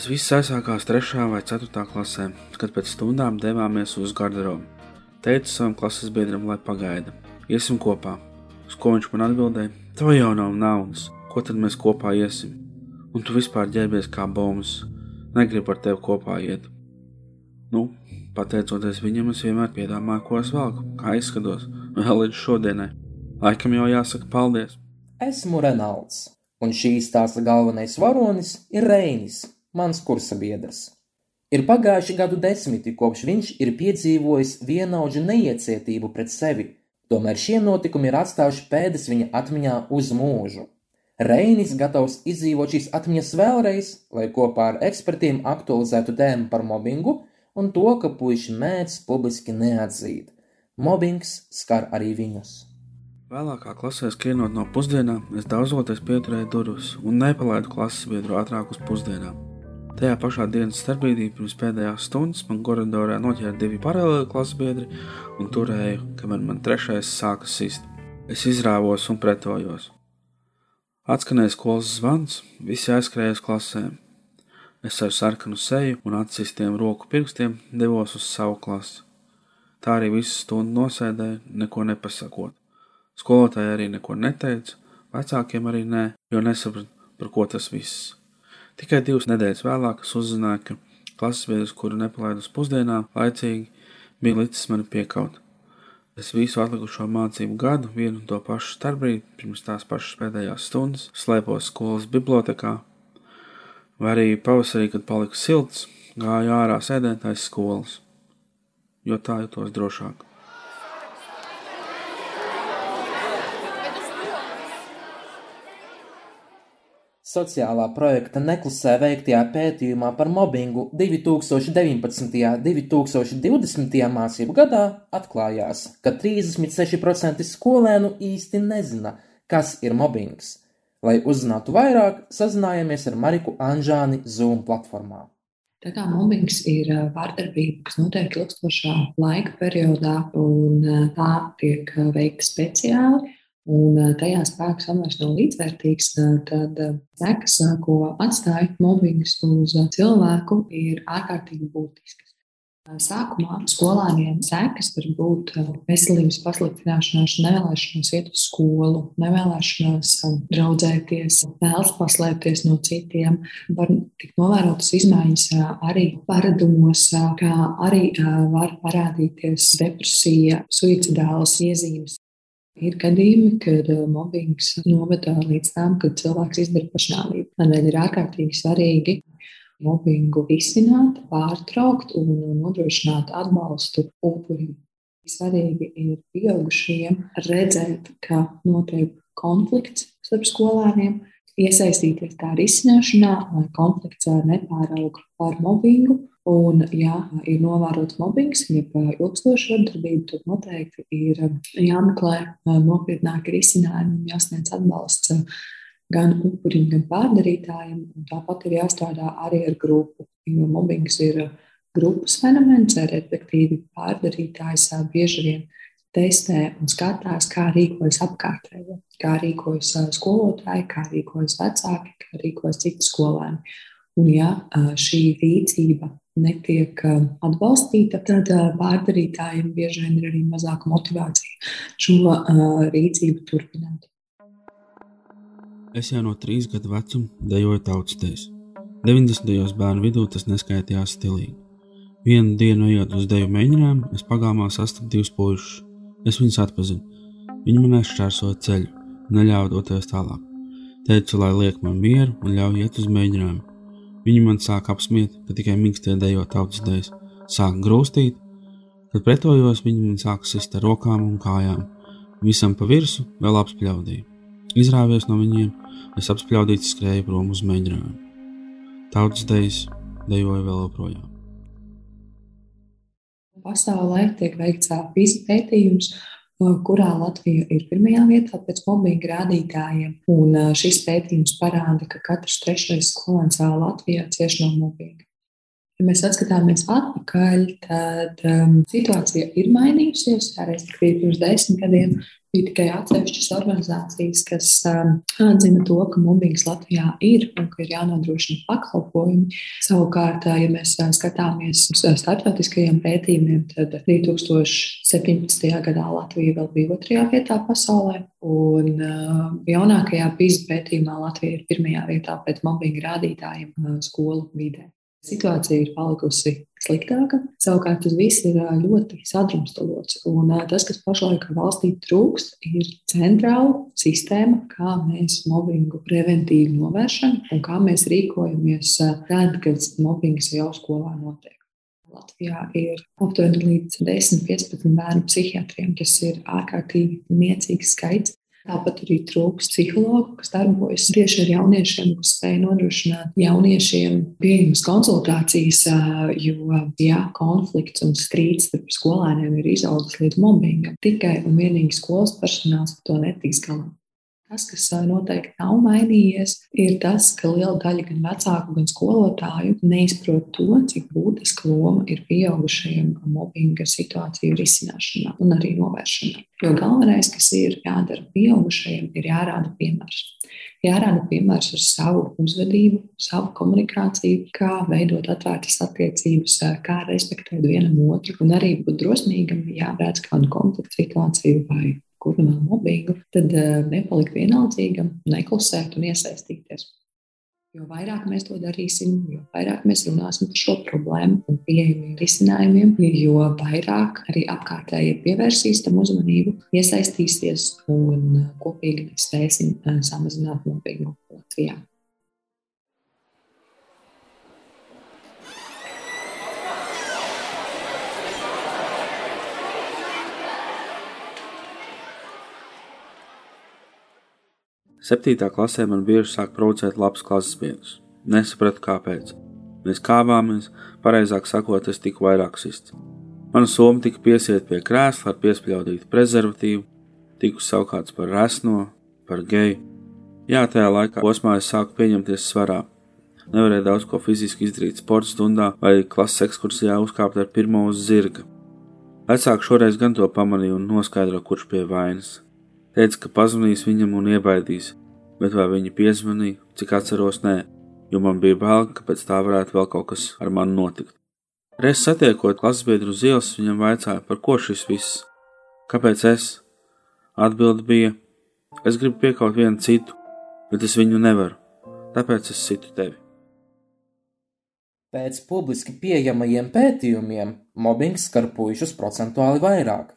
Tas viss aizsākās 3. vai 4. klasē, kad pēc stundām devāmies uz garderobu. Teicu savam klases biedram, lai pagaida. Iesim kopā. Uz ko viņš man atbildēja? Tev jau nav naudas, ko tad mēs kopā iesim? Un tu vispār ģērbies kā bombas. Negribu ar tevi kopā iet. Nu, pateicoties viņam, es vienmēr piedāvāju, ko es velku, kā izskatos, vēl līdz šodienai. Laikam jau jāsaka paldies. Esmu Renalds, un šīs stāsta galvenais varonis ir Reinis mans kursa biedrs. Ir pagājuši gadu desmiti, kopš viņš ir piedzīvojis vienaudžu neiecietību pret sevi, tomēr šie notikumi ir atstājuši pēdas viņa atmiņā uz mūžu. Reinis gatavs izdzīvot šīs atmiņas vēlreiz, lai kopā ar ekspertiem aktualizētu tēmu par mobbingu un to, ka puiši mēdz publiski neatzīt. Mobbings skar arī viņus. Vēlākā klasē skrienot no pusdienām, es daudzoties pieturēju durvis un nepalaidu klases biedru ātrāk uz pusdienām. Tajā pašā dienas starpbrīdī pirms pēdējās stundas man koridorā noķēra divi paralēli klases biedri un turēju, kamēr man trešais sāka sist. Es izrāvos un pretojos. Atskanēja skolas zvans, visi aizskrēja uz klasēm. Es ar sarkanu seju un atsistiem roku pirkstiem devos uz savu klasi. Tā arī visu stundu nosēdēju, neko nepasakot. Skolotāji arī neko neteica, vecākiem arī nē, jo nesapratu, par ko tas viss. Tikai divas nedēļas vēlāk es uzzināju, ka klases biedrs, kuru nepalaidu uz pusdienām, laicīgi bija licis mani piekaut. Es visu atlikušo mācību gadu, vienu un to pašu starpbrīdi, pirms tās pašas pēdējās stundas, slēpos skolas bibliotekā, vai arī pavasarī, kad palika silts, gāju ārā sēdēt aiz skolas, jo tā jutos drošāk. Sociālā projekta Neklusē veiktajā pētījumā par mobbingu 2019. un 2020. mācību gadā atklājās, ka 36% skolēnu īsti nezina, kas ir mobbings. Lai uzzinātu vairāk, sazinājāmies ar Mariku Anžāni Zoom platformā. Tā kā mobbings ir vārdarbība, kas notiek ilgstošā laika periodā, un tā tiek veikta speciāli, un tajā spēks vairs nav līdzvērtīgs, tad sekas, ko atstāja mobbings uz cilvēku, ir ārkārtīgi būtiskas. Sākumā skolēniem sekas var būt veselības pasliktināšanās, nevēlēšanās iet uz skolu, nevēlēšanās draudzēties, vēlas paslēpties no citiem. Var tikt novērotas izmaiņas arī paradumos, kā arī var parādīties depresija, suicidālas iezīmes. Ir gadījumi, kad uh, mobbings noved līdz tam, ka cilvēks izdara pašnāvību. Tādēļ ir ārkārtīgi svarīgi mobbingu risināt, pārtraukt un nodrošināt atbalstu upurim. Svarīgi ir pieaugušajiem redzēt, ka notiek konflikts starp skolēniem, iesaistīties tā risināšanā, lai konflikts nepāraug par mobbingu Un, ja ir novērots mobbings, jeb ilgstoša vardarbība, tad noteikti ir jāmeklē nopietnāki risinājumi un jāsniedz atbalsts gan upurim, gan pārdarītājiem. Tāpat ir jāstrādā arī ar grupu, jo mobbings ir grupas fenomens, respektīvi pārdarītājs bieži vien testē un skatās, kā rīkojas apkārtējie, kā rīkojas skolotāji, kā rīkojas vecāki, kā rīkojas citi skolēni. Un, ja šī rīcība netiek um, atbalstīta, tad pārdarītājiem bieži vien ir arī mazāka motivācija šo uh, rīcību turpināt. Es jau no trīs gadu vecuma dejoju tautsdēs. 90. gados bērnu vidū tas neskaitījās stilīgi. Vienu dienu ejot uz deju mēģinājumu, es pagāmā sastapu divus puišus. Es viņus atpazinu. Viņi man aizšķērsoja ceļu, neļāva doties tālāk. Teicu, lai liek man mieru un ļauj iet uz mēģinājumu. Viņi man sāk apsmiet, ka tikai mīkstie dejo tautas dēļ, sāk grūstīt, kad pretojos viņi man sāk sist ar rokām un kājām. Visam pa virsmu vēl apspļaudīju. Izrāvies no viņiem, es apspļaudīts skrēju prom uz mēģinājumu. Tautas dēļ dejoju vēl joprojām. Pasaulē tiek veikts pētījums, kurā Latvija ir pirmajā vietā pēc mobbinga rādītājiem. Un šis pētījums parāda, ka katrs trešais skolēns Latvijā cieš no mobbinga. Ja mēs atskatāmies atpakaļ, tad um, situācija ir mainījusies. Respektīvi, pirms desmit gadiem bija tikai atsevišķas organizācijas, kas um, atzina to, ka mobbings Latvijā ir un ka ir jānodrošina pakalpojumi. Savukārt, uh, ja mēs uh, skatāmies uz uh, starptautiskajiem pētījumiem, tad 2017. gadā Latvija vēl bija otrajā vietā pasaulē, un jaunākajā PISA pētījumā Latvija ir pirmajā vietā pēc mobbinga rādītājiem skolu vidē. Situācija ir palikusi sliktāka. Savukārt tas viss ir ļoti sadrumstalots. Un tas, kas pašlaik valstī trūkst, ir centrāla sistēma, kā mēs mobbingu preventīvi novēršam un kā mēs rīkojamies tad, kad mobbings jau skolā notiek. Latvijā ir aptuveni līdz 10-15 bērnu psihiatriem. Tas ir ārkārtīgi niecīgs skaits. Tāpat arī trūks psihologu, kas darbojas tieši ar jauniešiem, kas spēj nodrošināt jauniešiem pieejamas konsultācijas, jo, ja konflikts un strīds starp skolēniem ir izaudzis līdz mobbingam, tikai un vienīgi skolas personāls to netiks galā. Tas, kas noteikti nav mainījies, ir tas, ka liela daļa gan vecāku, gan skolotāju neizprot to, cik būtiska loma ir pieaugušajiem mobbinga situāciju risināšanā un arī novēršanā. Jo galvenais, kas ir jādara pieaugušajiem, ir jārāda piemērs. Jārāda piemērs ar savu uzvedību, savu komunikāciju, kā veidot atvērtas attiecības, kā respektēt vienam otru, un arī būt drosmīgam, ja redz kādu konfliktu situāciju vai kurinām mobbingu, tad eh, nepalikt vienaldzīgam, neklusēt un iesaistīties. Jo vairāk mēs to darīsim, jo vairāk mēs runāsim par šo problēmu un pieejamiem risinājumiem, jo vairāk arī apkārtēji pievērsīs tam uzmanību, iesaistīsies un kopīgi mēs spēsim eh, samazināt mobbingu Latvijā. 7. klasē man bieži sāk provocēt labs klases biedrs. Nesapratu, kāpēc. Mēs kāvāmies, pareizāk sakot, es tiku vairāk sists. Mana soma tika piesiet pie krēsla ar piespļaudītu prezervatīvu, tiku saukāts par resno, par geju. Jā, tajā laikā posmā es sāku pieņemties svarā. Nevarēju daudz ko fiziski izdarīt sporta stundā vai klases ekskursijā uzkāpt ar pirmo uz zirga. Vecāki šoreiz gan to pamanīja un noskaidro, kurš pie vainas. Teica, ka pazvanīs viņam un iebaidīs, bet vai viņi piezvanīja, cik atceros, nē, jo man bija bail, ka pēc tā varētu vēl kaut kas ar mani notikt. Reiz satiekot klases biedru uz ielas, viņam vaicāja, par ko šis viss, kāpēc es? Atbilde bija: Es gribu piekaut vienu citu, bet es viņu nevaru, tāpēc es situ tevi. Pēc publiski pieejamajiem pētījumiem mobbings skar puišus procentuāli vairāk,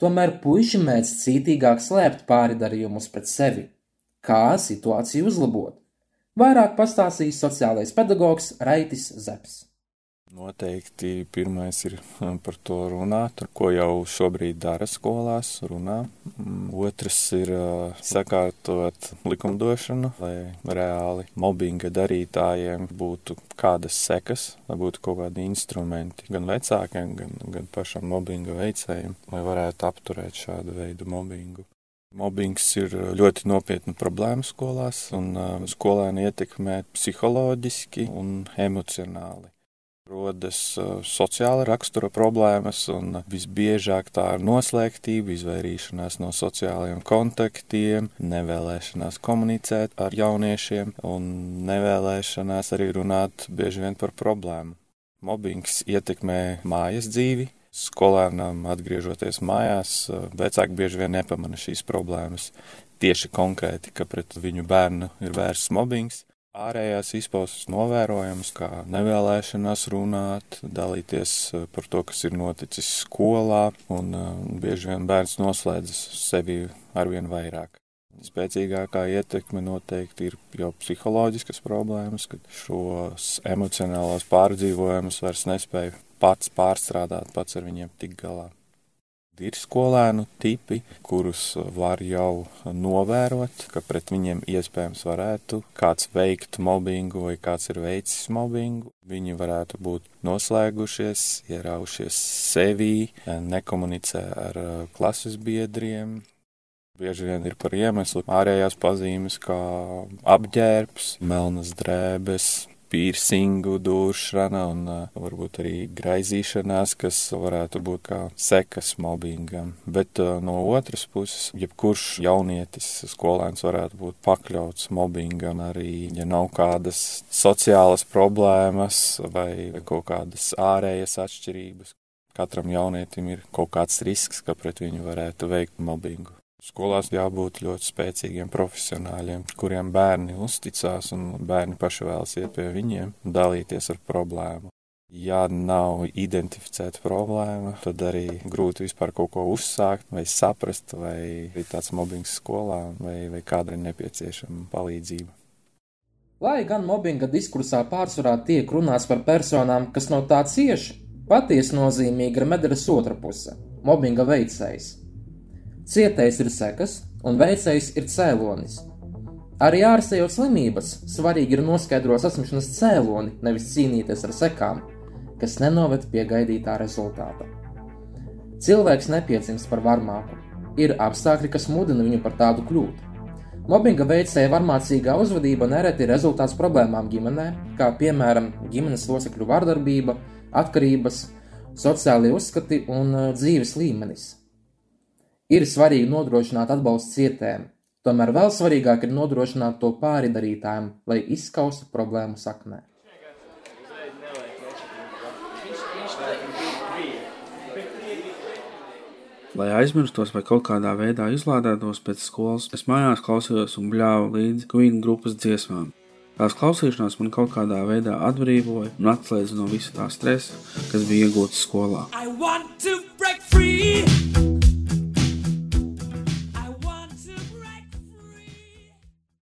tomēr puiši mēdz cītīgāk slēpt pāridarījumus pret sevi kā situāciju uzlabot. Vairāk pastāstīs sociālais pedagogs Raitis Zepes. Noteikti pirmais ir um, par to runāt, ko jau šobrīd dara skolās, runā. Mm, otrs ir sakārtot likumdošanu, lai reāli mobbinga darītājiem būtu kādas sekas, lai būtu kaut kādi instrumenti gan vecākiem, gan, gan pašam mobbinga veicējiem, lai varētu apturēt šādu veidu mobbingu. Mobbings ir uh, ļoti nopietna problēma skolās, un uh, skolēni ietekmē psiholoģiski un emocionāli. Rodas uh, sociāla rakstura problēmas, un visbiežāk tā ir noslēgtība, izvairīšanās no sociālajiem kontaktiem, nevēlēšanās komunicēt ar jauniešiem un nevēlēšanās arī runāt bieži vien par problēmu. Mobbings ietekmē mājas dzīvi, Skolēnam atgriežoties mājās, vecāki bieži vien nepamana šīs problēmas. Tieši konkrēti, ka pret viņu bērnu ir vērsts mobbings. Ārējās izpausmes novērojams, kā nevēlēšanās runāt, dalīties par to, kas ir noticis skolā, un bieži vien bērns noslēdzas sevi arvien vairāk. Spēcīgākā ietekme noteikti ir jau psiholoģiskas problēmas, kad šos emocionālos pārdzīvojumus vairs nespēja pats pārstrādāt, pats ar viņiem tikt galā. Ir skolēnu tipi, kurus var jau novērot, ka pret viņiem iespējams varētu kāds veikt mobbingu vai kāds ir veicis mobbingu. Viņi varētu būt noslēgušies, ieraušies sevī, nekomunicē ar uh, klases biedriem, Bieži vien ir par iemeslu ārējās pazīmes, kā apģērbs, melnas drēbes, piercingu dūršana un varbūt arī graizīšanās, kas varētu būt kā sekas mobbingam. Bet no otras puses, jebkurš jaunietis, skolēns varētu būt pakļauts mobbingam arī, ja nav kādas sociālas problēmas vai kaut kādas ārējas atšķirības. Katram jaunietim ir kaut kāds risks, ka pret viņu varētu veikt mobbingu. Skolās jābūt ļoti spēcīgiem profesionāļiem, kuriem bērni uzticās un bērni paši vēlas iet pie viņiem un dalīties ar problēmu. Ja nav identificēta problēma, tad arī grūti vispār kaut ko uzsākt, vai saprast, vai ir tāds mobbings skolā, vai, vai kādai nepieciešama palīdzība. Lai gan mobbinga diskursā pārsvarā tiek runāts par personām, kas no tā cieši, patiesi nozīmīga ir medaļas otra puse - mobbinga veicējs. Cietējs ir sekas, un veicējs ir cēlonis. Arī ārstējot slimības, svarīgi ir noskaidrot saslimšanas cēloni, nevis cīnīties ar sekām, kas nenoved pie gaidītā rezultāta. Cilvēks nepiedzimst par varmāku. Ir apstākļi, kas mudina viņu par tādu kļūt. Mobbinga veicēja varmācīgā uzvedība nereti ir rezultāts problēmām ģimenē, kā piemēram ģimenes locekļu vardarbība, atkarības, sociālie uzskati un uh, dzīves līmenis. Ir svarīgi nodrošināt atbalstu cietējiem, tomēr vēl svarīgāk ir nodrošināt to pāri darītājiem, lai izskaustu problēmu saknē. Lai aizmirstos vai kaut kādā veidā izlādētos pēc skolas, es mājās klausījos un bļāvu līdzi Queen grupas dziesmām. Tās klausīšanās man kaut kādā veidā atbrīvoja un atslēdza no visa tā stresa, kas bija iegūts skolā. I want to break free!